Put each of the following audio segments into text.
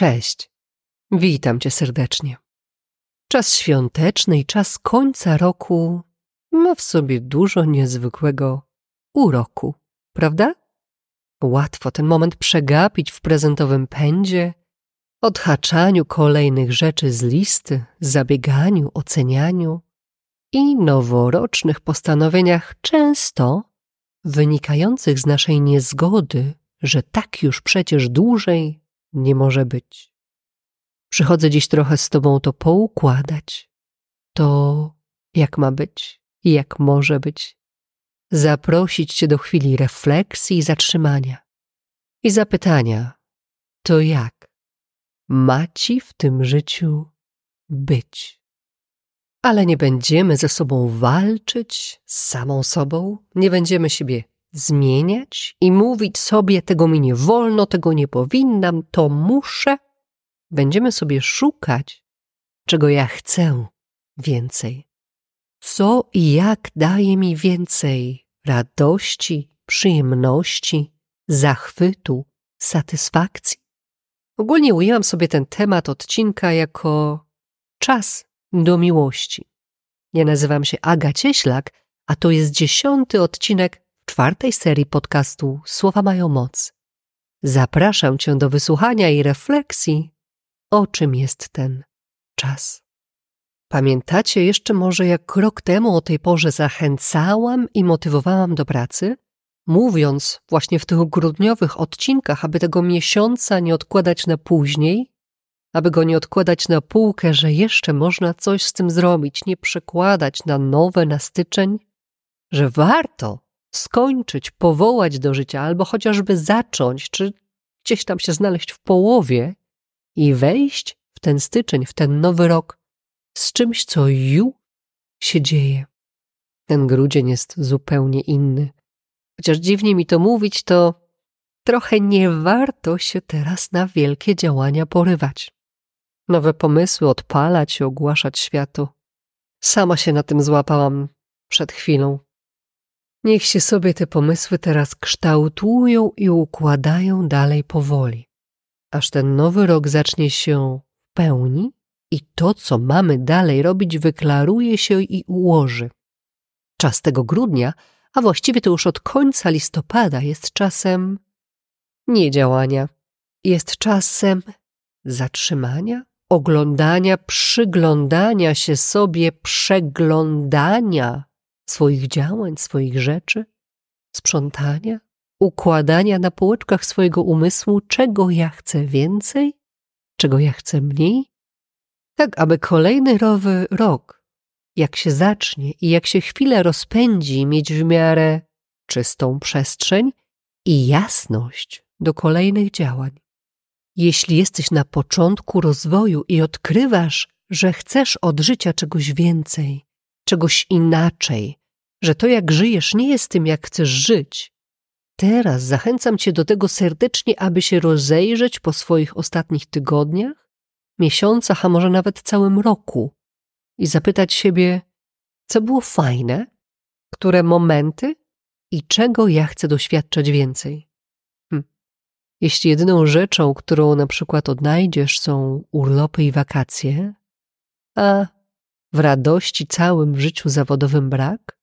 Cześć. Witam cię serdecznie. Czas świąteczny i czas końca roku ma w sobie dużo niezwykłego uroku, prawda? Łatwo ten moment przegapić w prezentowym pędzie, odhaczaniu kolejnych rzeczy z listy, zabieganiu, ocenianiu i noworocznych postanowieniach często wynikających z naszej niezgody, że tak już przecież dłużej nie może być. Przychodzę dziś trochę z Tobą to poukładać, to jak ma być jak może być, zaprosić Cię do chwili refleksji i zatrzymania i zapytania, to jak ma Ci w tym życiu być. Ale nie będziemy ze sobą walczyć, z samą sobą, nie będziemy siebie zmieniać i mówić sobie: tego mi nie wolno, tego nie powinnam, to muszę. Będziemy sobie szukać, czego ja chcę więcej. Co i jak daje mi więcej radości, przyjemności, zachwytu, satysfakcji. Ogólnie ujęłam sobie ten temat odcinka jako czas do miłości. Ja nazywam się Aga Cieślak, a to jest dziesiąty odcinek czwartej serii podcastu Słowa mają moc. Zapraszam Cię do wysłuchania i refleksji, o czym jest ten czas. Pamiętacie jeszcze może, jak rok temu o tej porze zachęcałam i motywowałam do pracy, mówiąc właśnie w tych grudniowych odcinkach, aby tego miesiąca nie odkładać na później, aby go nie odkładać na półkę, że jeszcze można coś z tym zrobić, nie przekładać na nowe, na styczeń, że warto skończyć, powołać do życia, albo chociażby zacząć, czy gdzieś tam się znaleźć w połowie i wejść w ten styczeń, w ten nowy rok z czymś, co już się dzieje. Ten grudzień jest zupełnie inny. Chociaż dziwnie mi to mówić, to trochę nie warto się teraz na wielkie działania porywać. Nowe pomysły odpalać i ogłaszać światu. Sama się na tym złapałam przed chwilą. Niech się sobie te pomysły teraz kształtują i układają dalej powoli, aż ten nowy rok zacznie się w pełni i to, co mamy dalej robić, wyklaruje się i ułoży. Czas tego grudnia, a właściwie to już od końca listopada, jest czasem niedziałania. Jest czasem zatrzymania, oglądania, przyglądania się sobie, przeglądania swoich działań, swoich rzeczy, sprzątania, układania na półeczkach swojego umysłu, czego ja chcę więcej, czego ja chcę mniej, tak aby kolejny rowy rok, jak się zacznie i jak się chwilę rozpędzi, mieć w miarę czystą przestrzeń i jasność do kolejnych działań. Jeśli jesteś na początku rozwoju i odkrywasz, że chcesz od życia czegoś więcej, czegoś inaczej, że to jak żyjesz nie jest tym, jak chcesz żyć. Teraz zachęcam Cię do tego serdecznie, aby się rozejrzeć po swoich ostatnich tygodniach, miesiącach, a może nawet całym roku i zapytać siebie, co było fajne, które momenty i czego ja chcę doświadczać więcej. Hm. Jeśli jedyną rzeczą, którą na przykład odnajdziesz, są urlopy i wakacje, a w radości całym życiu zawodowym brak,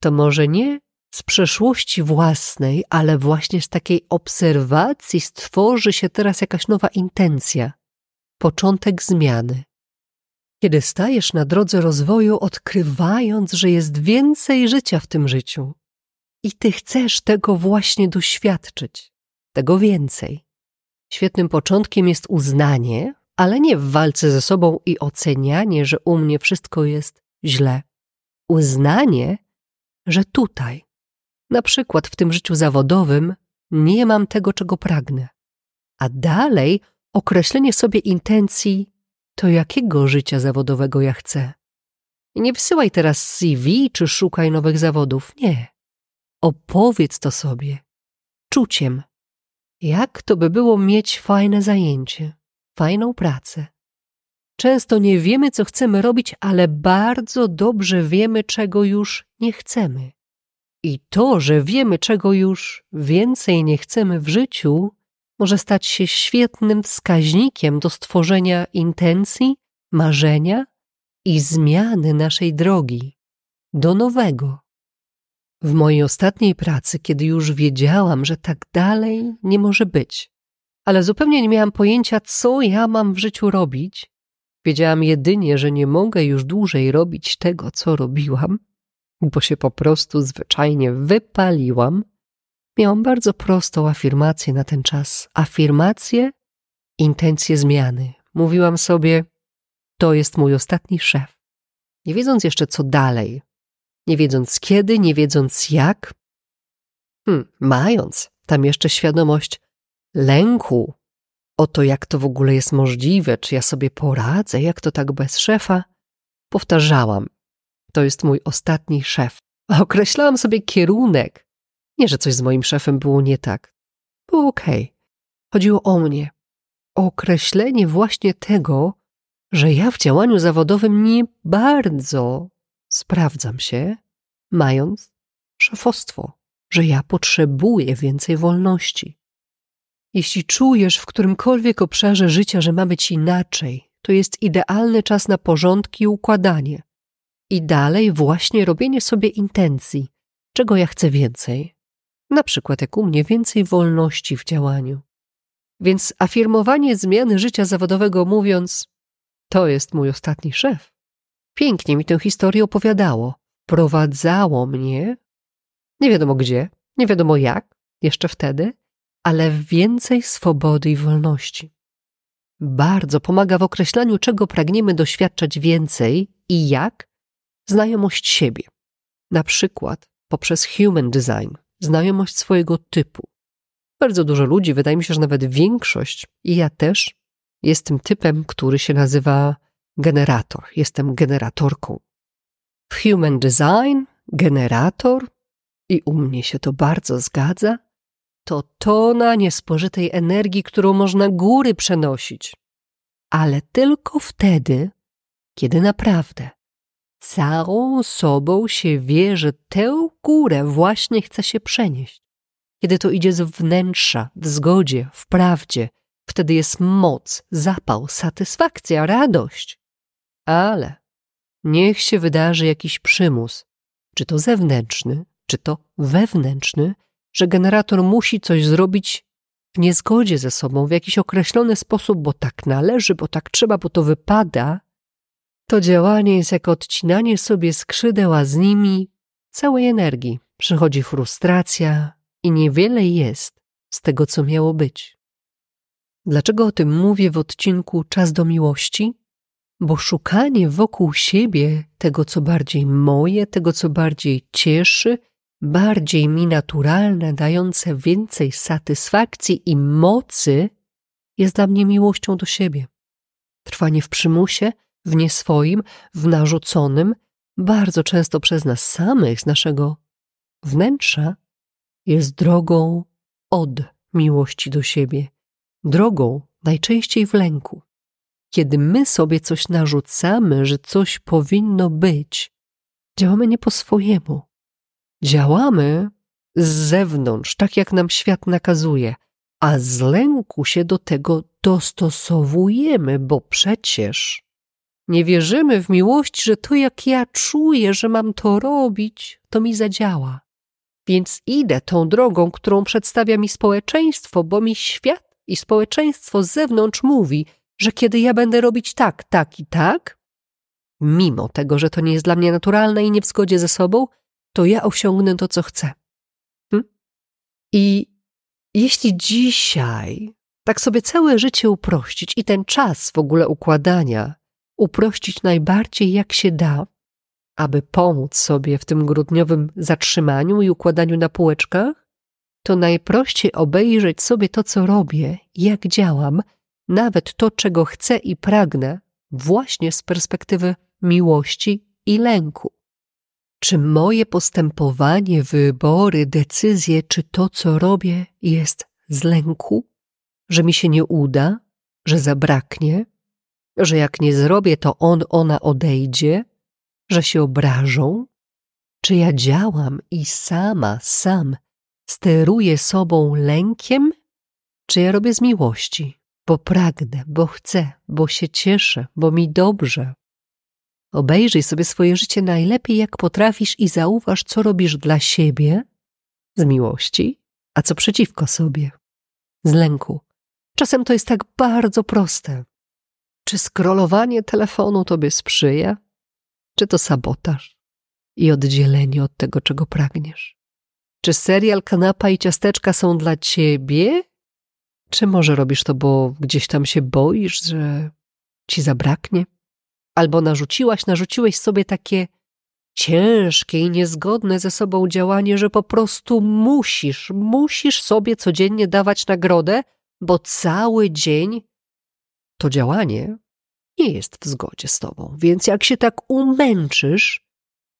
to może nie z przeszłości własnej, ale właśnie z takiej obserwacji stworzy się teraz jakaś nowa intencja, początek zmiany. Kiedy stajesz na drodze rozwoju, odkrywając, że jest więcej życia w tym życiu i ty chcesz tego właśnie doświadczyć, tego więcej. Świetnym początkiem jest uznanie, ale nie w walce ze sobą i ocenianie, że u mnie wszystko jest źle. Uznanie, że tutaj, na przykład w tym życiu zawodowym, nie mam tego, czego pragnę. A dalej określenie sobie intencji, to jakiego życia zawodowego ja chcę. Nie wysyłaj teraz CV czy szukaj nowych zawodów. Nie. Opowiedz to sobie, czuciem. Jak to by było mieć fajne zajęcie, fajną pracę? Często nie wiemy, co chcemy robić, ale bardzo dobrze wiemy, czego już nie chcemy. I to, że wiemy, czego już więcej nie chcemy w życiu, może stać się świetnym wskaźnikiem do stworzenia intencji, marzenia i zmiany naszej drogi do nowego. W mojej ostatniej pracy, kiedy już wiedziałam, że tak dalej nie może być, ale zupełnie nie miałam pojęcia, co ja mam w życiu robić, wiedziałam jedynie, że nie mogę już dłużej robić tego, co robiłam, bo się po prostu zwyczajnie wypaliłam. Miałam bardzo prostą afirmację na ten czas. Afirmację, intencję zmiany. Mówiłam sobie, to jest mój ostatni szef. Nie wiedząc jeszcze co dalej, nie wiedząc kiedy, nie wiedząc jak, hmm, mając tam jeszcze świadomość lęku o to, jak to w ogóle jest możliwe, czy ja sobie poradzę, jak to tak bez szefa, powtarzałam: To jest mój ostatni szef. A określałam sobie kierunek. Nie, że coś z moim szefem było nie tak. Było okej. Chodziło o mnie. O określenie właśnie tego, że ja w działaniu zawodowym nie bardzo sprawdzam się, mając szefostwo, że ja potrzebuję więcej wolności. Jeśli czujesz w którymkolwiek obszarze życia, że ma być inaczej, to jest idealny czas na porządki i układanie. I dalej właśnie robienie sobie intencji, czego ja chcę więcej. Na przykład jak u mnie więcej wolności w działaniu. Więc afirmowanie zmiany życia zawodowego mówiąc to jest mój ostatni szef. Pięknie mi tę historię opowiadało. Prowadzało mnie, nie wiadomo gdzie, nie wiadomo jak, jeszcze wtedy, ale więcej swobody i wolności. Bardzo pomaga w określaniu, czego pragniemy doświadczać więcej i jak znajomość siebie. Na przykład poprzez human design, znajomość swojego typu. Bardzo dużo ludzi, wydaje mi się, że nawet większość, i ja też, jestem typem, który się nazywa generator. Jestem generatorką. W Human Design generator, i u mnie się to bardzo zgadza, to tona niespożytej energii, którą można góry przenosić. Ale tylko wtedy, kiedy naprawdę całą sobą się wie, że tę górę właśnie chce się przenieść. Kiedy to idzie z wnętrza, w zgodzie, w prawdzie, wtedy jest moc, zapał, satysfakcja, radość. Ale niech się wydarzy jakiś przymus, czy to zewnętrzny, czy to wewnętrzny, że generator musi coś zrobić w niezgodzie ze sobą, w jakiś określony sposób, bo tak należy, bo tak trzeba, bo to wypada, to działanie jest jak odcinanie sobie skrzydeł, a z nimi całej energii. Przychodzi frustracja i niewiele jest z tego, co miało być. Dlaczego o tym mówię w odcinku Czas do miłości? Bo szukanie wokół siebie tego, co bardziej moje, tego, co bardziej cieszy, bardziej mi naturalne, dające więcej satysfakcji i mocy, jest dla mnie miłością do siebie. Trwanie w przymusie, w nieswoim, w narzuconym, bardzo często przez nas samych, z naszego wnętrza, jest drogą od miłości do siebie, drogą najczęściej w lęku. Kiedy my sobie coś narzucamy, że coś powinno być, działamy nie po swojemu. Działamy z zewnątrz, tak jak nam świat nakazuje, a z lęku się do tego dostosowujemy, bo przecież nie wierzymy w miłość, że to jak ja czuję, że mam to robić, to mi zadziała. Więc idę tą drogą, którą przedstawia mi społeczeństwo, bo mi świat i społeczeństwo z zewnątrz mówi, że kiedy ja będę robić tak, tak i tak, mimo tego, że to nie jest dla mnie naturalne i nie w zgodzie ze sobą, to ja osiągnę to, co chcę. Hm? I jeśli dzisiaj tak sobie całe życie uprościć i ten czas w ogóle układania uprościć najbardziej jak się da, aby pomóc sobie w tym grudniowym zatrzymaniu i układaniu na półeczkach, to najprościej obejrzeć sobie to, co robię, jak działam, nawet to, czego chcę i pragnę, właśnie z perspektywy miłości i lęku. Czy moje postępowanie, wybory, decyzje, czy to, co robię, jest z lęku, że mi się nie uda, że zabraknie, że jak nie zrobię, to on, ona odejdzie, że się obrażą? Czy ja działam i sama, sam steruję sobą lękiem? Czy ja robię z miłości, bo pragnę, bo chcę, bo się cieszę, bo mi dobrze? Obejrzyj sobie swoje życie najlepiej, jak potrafisz i zauważ, co robisz dla siebie z miłości, a co przeciwko sobie z lęku. Czasem to jest tak bardzo proste. Czy skrolowanie telefonu tobie sprzyja? Czy to sabotaż i oddzielenie od tego, czego pragniesz? Czy serial, kanapa i ciasteczka są dla ciebie? Czy może robisz to, bo gdzieś tam się boisz, że ci zabraknie? Albo narzuciłaś, narzuciłeś sobie takie ciężkie i niezgodne ze sobą działanie, że po prostu musisz, musisz sobie codziennie dawać nagrodę, bo cały dzień to działanie nie jest w zgodzie z tobą. Więc jak się tak umęczysz,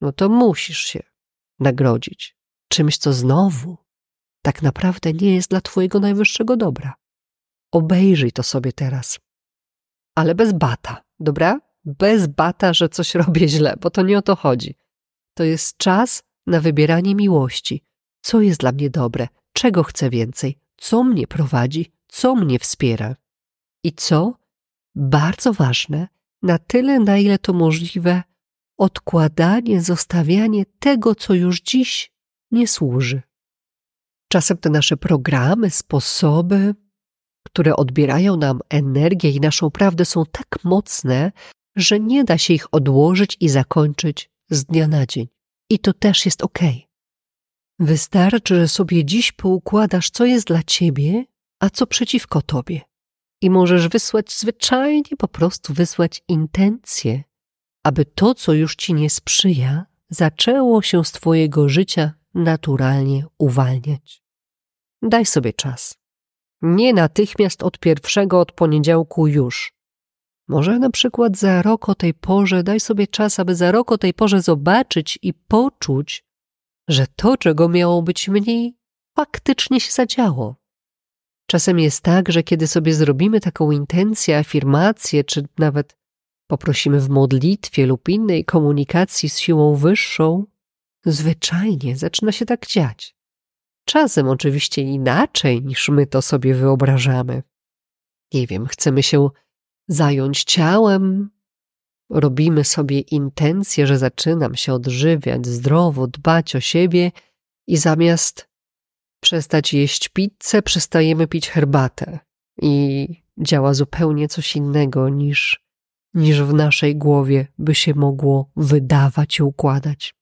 no to musisz się nagrodzić czymś, co znowu tak naprawdę nie jest dla twojego najwyższego dobra. Obejrzyj to sobie teraz. Ale bez bata, dobra? Bez bata, że coś robię źle, bo to nie o to chodzi. To jest czas na wybieranie miłości. Co jest dla mnie dobre? Czego chcę więcej? Co mnie prowadzi? Co mnie wspiera? I co? Bardzo ważne, na tyle, na ile to możliwe, odkładanie, zostawianie tego, co już dziś nie służy. Czasem te nasze programy, sposoby, które odbierają nam energię i naszą prawdę, są tak mocne, że nie da się ich odłożyć i zakończyć z dnia na dzień. I to też jest ok. Wystarczy, że sobie dziś poukładasz, co jest dla ciebie, a co przeciwko tobie. I możesz wysłać zwyczajnie, po prostu wysłać intencję, aby to, co już ci nie sprzyja, zaczęło się z twojego życia naturalnie uwalniać. Daj sobie czas. Nie natychmiast od pierwszego od poniedziałku już, może na przykład za rok o tej porze daj sobie czas, aby za rok o tej porze zobaczyć i poczuć, że to, czego miało być mniej, faktycznie się zadziało. Czasem jest tak, że kiedy sobie zrobimy taką intencję, afirmację, czy nawet poprosimy w modlitwie lub innej komunikacji z siłą wyższą, zwyczajnie zaczyna się tak dziać. Czasem oczywiście inaczej niż my to sobie wyobrażamy. Nie wiem, chcemy się zająć ciałem, robimy sobie intencję, że zaczynam się odżywiać zdrowo, dbać o siebie i zamiast przestać jeść pizzę, przestajemy pić herbatę i działa zupełnie coś innego niż, niż w naszej głowie by się mogło wydawać i układać.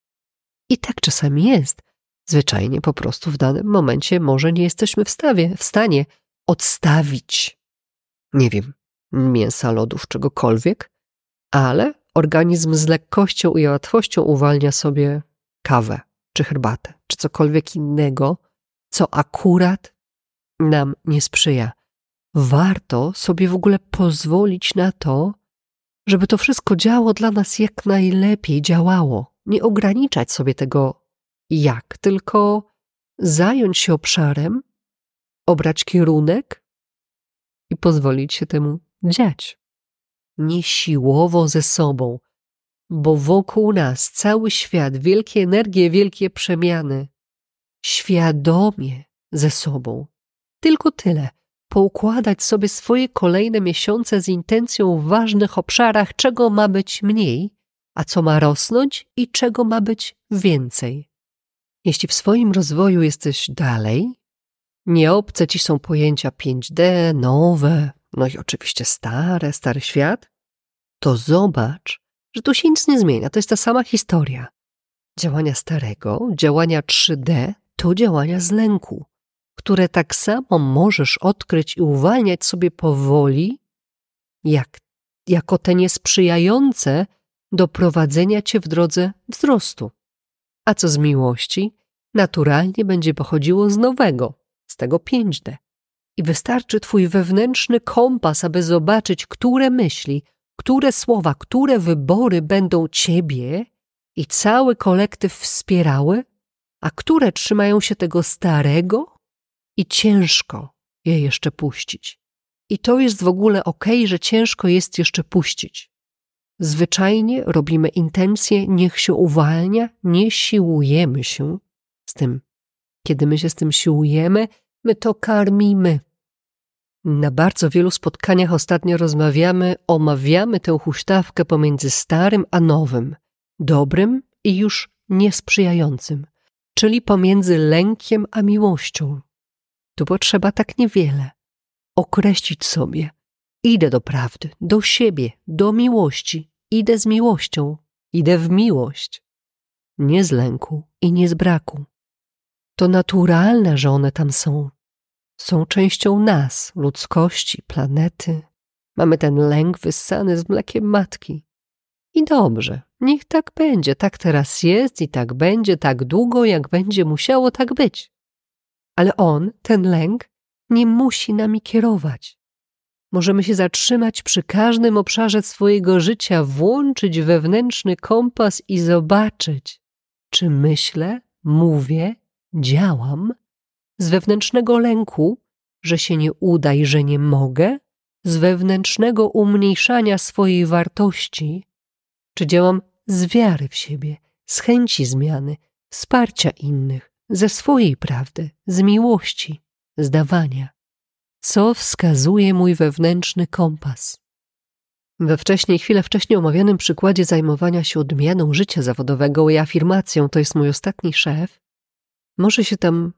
I tak czasami jest. Zwyczajnie po prostu w danym momencie może nie jesteśmy w, stawie, w stanie odstawić, nie wiem, mięsa, lodów, czegokolwiek, ale organizm z lekkością i łatwością uwalnia sobie kawę, czy herbatę, czy cokolwiek innego, co akurat nam nie sprzyja. Warto sobie w ogóle pozwolić na to, żeby to wszystko działo dla nas jak najlepiej działało. Nie ograniczać sobie tego jak, tylko zająć się obszarem, obrać kierunek i pozwolić się temu dziać. Nie siłowo ze sobą, bo wokół nas cały świat, wielkie energie, wielkie przemiany. Świadomie ze sobą. Tylko tyle. Poukładać sobie swoje kolejne miesiące z intencją w ważnych obszarach, czego ma być mniej, a co ma rosnąć i czego ma być więcej. Jeśli w swoim rozwoju jesteś dalej, nie obce ci są pojęcia 5D, nowe, no i oczywiście stare, stary świat, to zobacz, że tu się nic nie zmienia. To jest ta sama historia. Działania starego, działania 3D to działania z lęku, które tak samo możesz odkryć i uwalniać sobie powoli, jak, jako te niesprzyjające do prowadzenia cię w drodze wzrostu. A co z miłości? Naturalnie będzie pochodziło z nowego, z tego 5D. I wystarczy Twój wewnętrzny kompas, aby zobaczyć, które myśli, które słowa, które wybory będą Ciebie i cały kolektyw wspierały, a które trzymają się tego starego i ciężko je jeszcze puścić. I to jest w ogóle ok, że ciężko jest jeszcze puścić. Zwyczajnie robimy intencję, niech się uwalnia, nie siłujemy się z tym. Kiedy my się z tym siłujemy, My to karmimy. Na bardzo wielu spotkaniach ostatnio rozmawiamy, omawiamy tę huśtawkę pomiędzy starym a nowym, dobrym i już niesprzyjającym, czyli pomiędzy lękiem a miłością. Tu potrzeba tak niewiele. Określić sobie. Idę do prawdy, do siebie, do miłości. Idę z miłością, idę w miłość. Nie z lęku i nie z braku. To naturalne, że one tam są. Są częścią nas, ludzkości, planety. Mamy ten lęk wyssany z mlekiem matki. I dobrze, niech tak będzie, tak teraz jest i tak będzie, tak długo, jak będzie musiało tak być. Ale on, ten lęk, nie musi nami kierować. Możemy się zatrzymać przy każdym obszarze swojego życia, włączyć wewnętrzny kompas i zobaczyć, czy myślę, mówię, działam z wewnętrznego lęku, że się nie uda i że nie mogę, z wewnętrznego umniejszania swojej wartości, czy działam z wiary w siebie, z chęci zmiany, wsparcia innych, ze swojej prawdy, z miłości, z dawania. Co wskazuje mój wewnętrzny kompas? We wcześniej, chwilę wcześniej omawianym przykładzie zajmowania się odmianą życia zawodowego i afirmacją to jest mój ostatni szef, może się tam,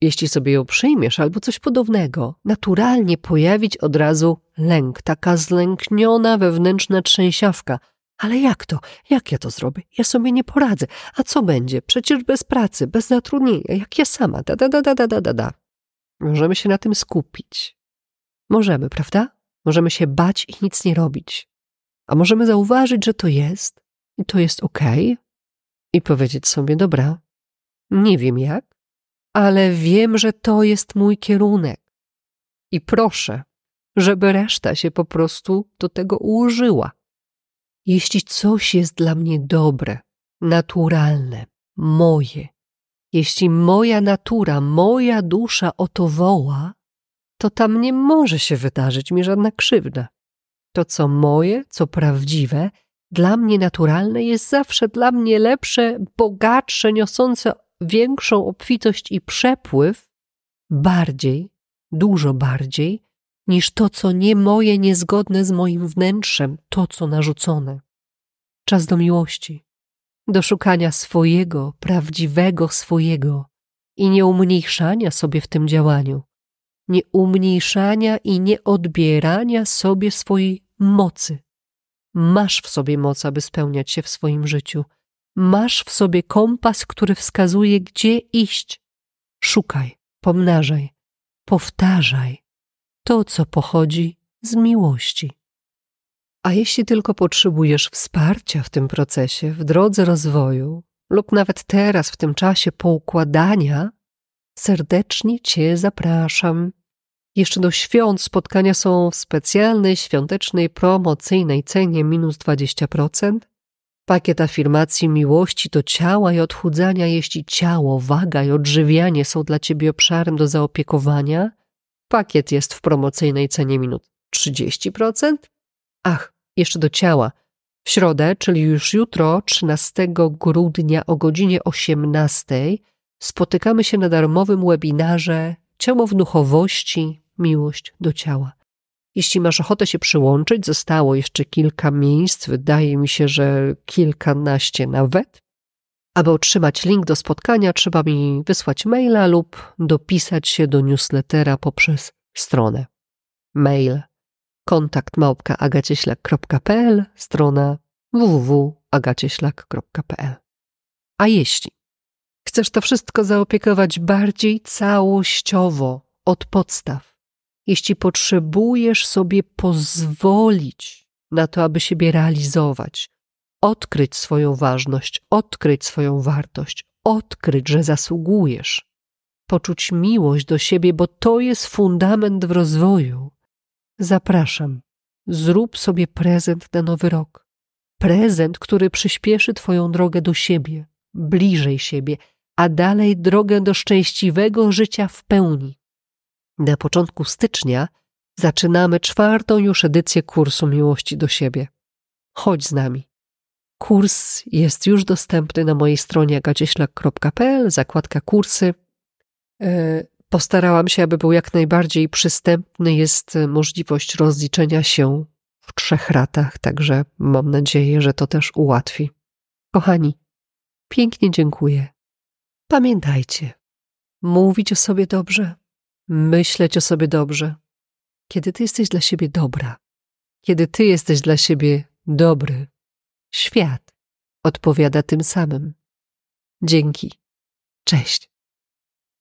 jeśli sobie ją przyjmiesz albo coś podobnego, naturalnie pojawić od razu lęk, taka zlękniona wewnętrzna trzęsiawka. Ale jak to? Jak ja to zrobię? Ja sobie nie poradzę. A co będzie? Przecież bez pracy, bez zatrudnienia, jak ja sama, da, da, da, da, da, da, da. Możemy się na tym skupić. Możemy, prawda? Możemy się bać i nic nie robić. A możemy zauważyć, że to jest i to jest ok, i powiedzieć sobie: Dobra, nie wiem jak, ale wiem, że to jest mój kierunek. I proszę, żeby reszta się po prostu do tego ułożyła. Jeśli coś jest dla mnie dobre, naturalne, moje, jeśli moja natura, moja dusza o to woła, to tam nie może się wydarzyć mi żadna krzywda. To, co moje, co prawdziwe, dla mnie naturalne, jest zawsze dla mnie lepsze, bogatsze, niosące większą obfitość i przepływ, bardziej, dużo bardziej, niż to, co nie moje, niezgodne z moim wnętrzem, to, co narzucone. Czas do miłości, do szukania swojego, prawdziwego swojego i nie umniejszania sobie w tym działaniu, nie umniejszania i nie odbierania sobie swojej mocy. Masz w sobie moc, aby spełniać się w swoim życiu. Masz w sobie kompas, który wskazuje, gdzie iść. Szukaj, pomnażaj, powtarzaj to, co pochodzi z miłości. A jeśli tylko potrzebujesz wsparcia w tym procesie, w drodze rozwoju, lub nawet teraz, w tym czasie poukładania, serdecznie Cię zapraszam. Jeszcze do świąt spotkania są w specjalnej, świątecznej, promocyjnej cenie minus 20%. Pakiet afirmacji miłości do ciała i odchudzania, jeśli ciało, waga i odżywianie są dla Ciebie obszarem do zaopiekowania. Pakiet jest w promocyjnej cenie minut 30%. Ach, jeszcze do ciała. W środę, czyli już jutro, 13 grudnia o godzinie 18, spotykamy się na darmowym webinarze Ciało w duchowości, miłość do ciała. Jeśli masz ochotę się przyłączyć, zostało jeszcze kilka miejsc, wydaje mi się, że kilkanaście nawet. Aby otrzymać link do spotkania, trzeba mi wysłać maila lub dopisać się do newslettera poprzez stronę. Mail kontakt małpka agacieślak.pl, strona www.agacieślak.pl. A jeśli chcesz to wszystko zaopiekować bardziej całościowo, od podstaw, jeśli potrzebujesz sobie pozwolić na to, aby siebie realizować, odkryć swoją ważność, odkryć swoją wartość, odkryć, że zasługujesz, poczuć miłość do siebie, bo to jest fundament w rozwoju. Zapraszam, zrób sobie prezent na nowy rok. Prezent, który przyspieszy Twoją drogę do siebie, bliżej siebie, a dalej drogę do szczęśliwego życia w pełni. Na początku stycznia zaczynamy czwartą już edycję kursu Miłości do siebie. Chodź z nami. Kurs jest już dostępny na mojej stronie agacieślak.pl, zakładka kursy. E, Postarałam się, aby był jak najbardziej przystępny. Jest możliwość rozliczenia się w trzech ratach, także mam nadzieję, że to też ułatwi. Kochani, pięknie dziękuję. Pamiętajcie, mówić o sobie dobrze, myśleć o sobie dobrze. Kiedy ty jesteś dla siebie dobra, kiedy ty jesteś dla siebie dobry, świat odpowiada tym samym. Dzięki. Cześć.